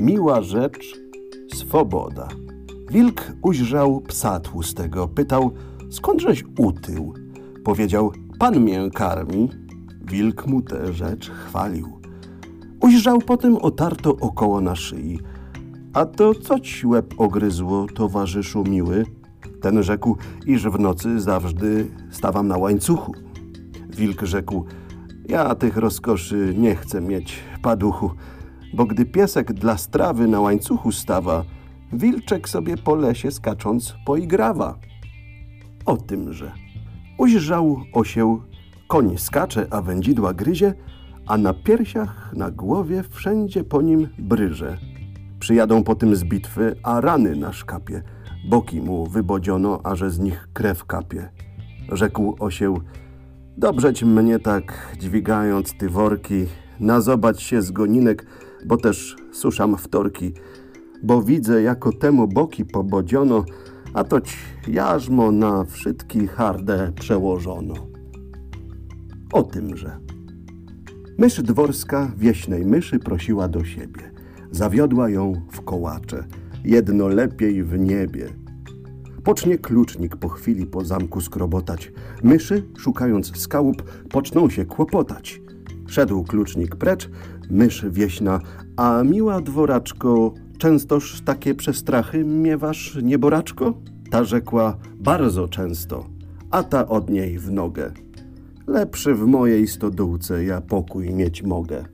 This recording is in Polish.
miła rzecz, swoboda. Wilk ujrzał psa tłustego, pytał, skądżeś utył? Powiedział, pan mię karmi. Wilk mu tę rzecz chwalił. Ujrzał potem otarto około na szyi. A to co ci łeb ogryzło, towarzyszu miły? Ten rzekł, iż w nocy zawsze stawam na łańcuchu. Wilk rzekł, ja tych rozkoszy nie chcę mieć, paduchu, bo gdy piesek dla strawy na łańcuchu stawa, wilczek sobie po lesie skacząc poigrawa. O tymże. Ujrzał osieł, koń skacze, a wędzidła gryzie, a na piersiach, na głowie wszędzie po nim bryże. Przyjadą potem z bitwy, a rany na szkapie. Boki mu wybodziono, a że z nich krew kapie. Rzekł osieł, dobrzeć mnie tak, dźwigając ty worki, nazobać się z goninek, bo też suszam wtorki, bo widzę, jako temu boki pobodziono, a toć jarzmo na wszystki hardę przełożono. O tymże. Mysz dworska wieśnej myszy prosiła do siebie. Zawiodła ją w kołacze, jedno lepiej w niebie. Pocznie klucznik po chwili po zamku skrobotać. Myszy, szukając skałup, poczną się kłopotać. Szedł klucznik precz, mysz wieśna, a miła dworaczko, częstoż takie przestrachy miewasz, nieboraczko? Ta rzekła, bardzo często, a ta od niej w nogę. Lepszy w mojej stodółce ja pokój mieć mogę.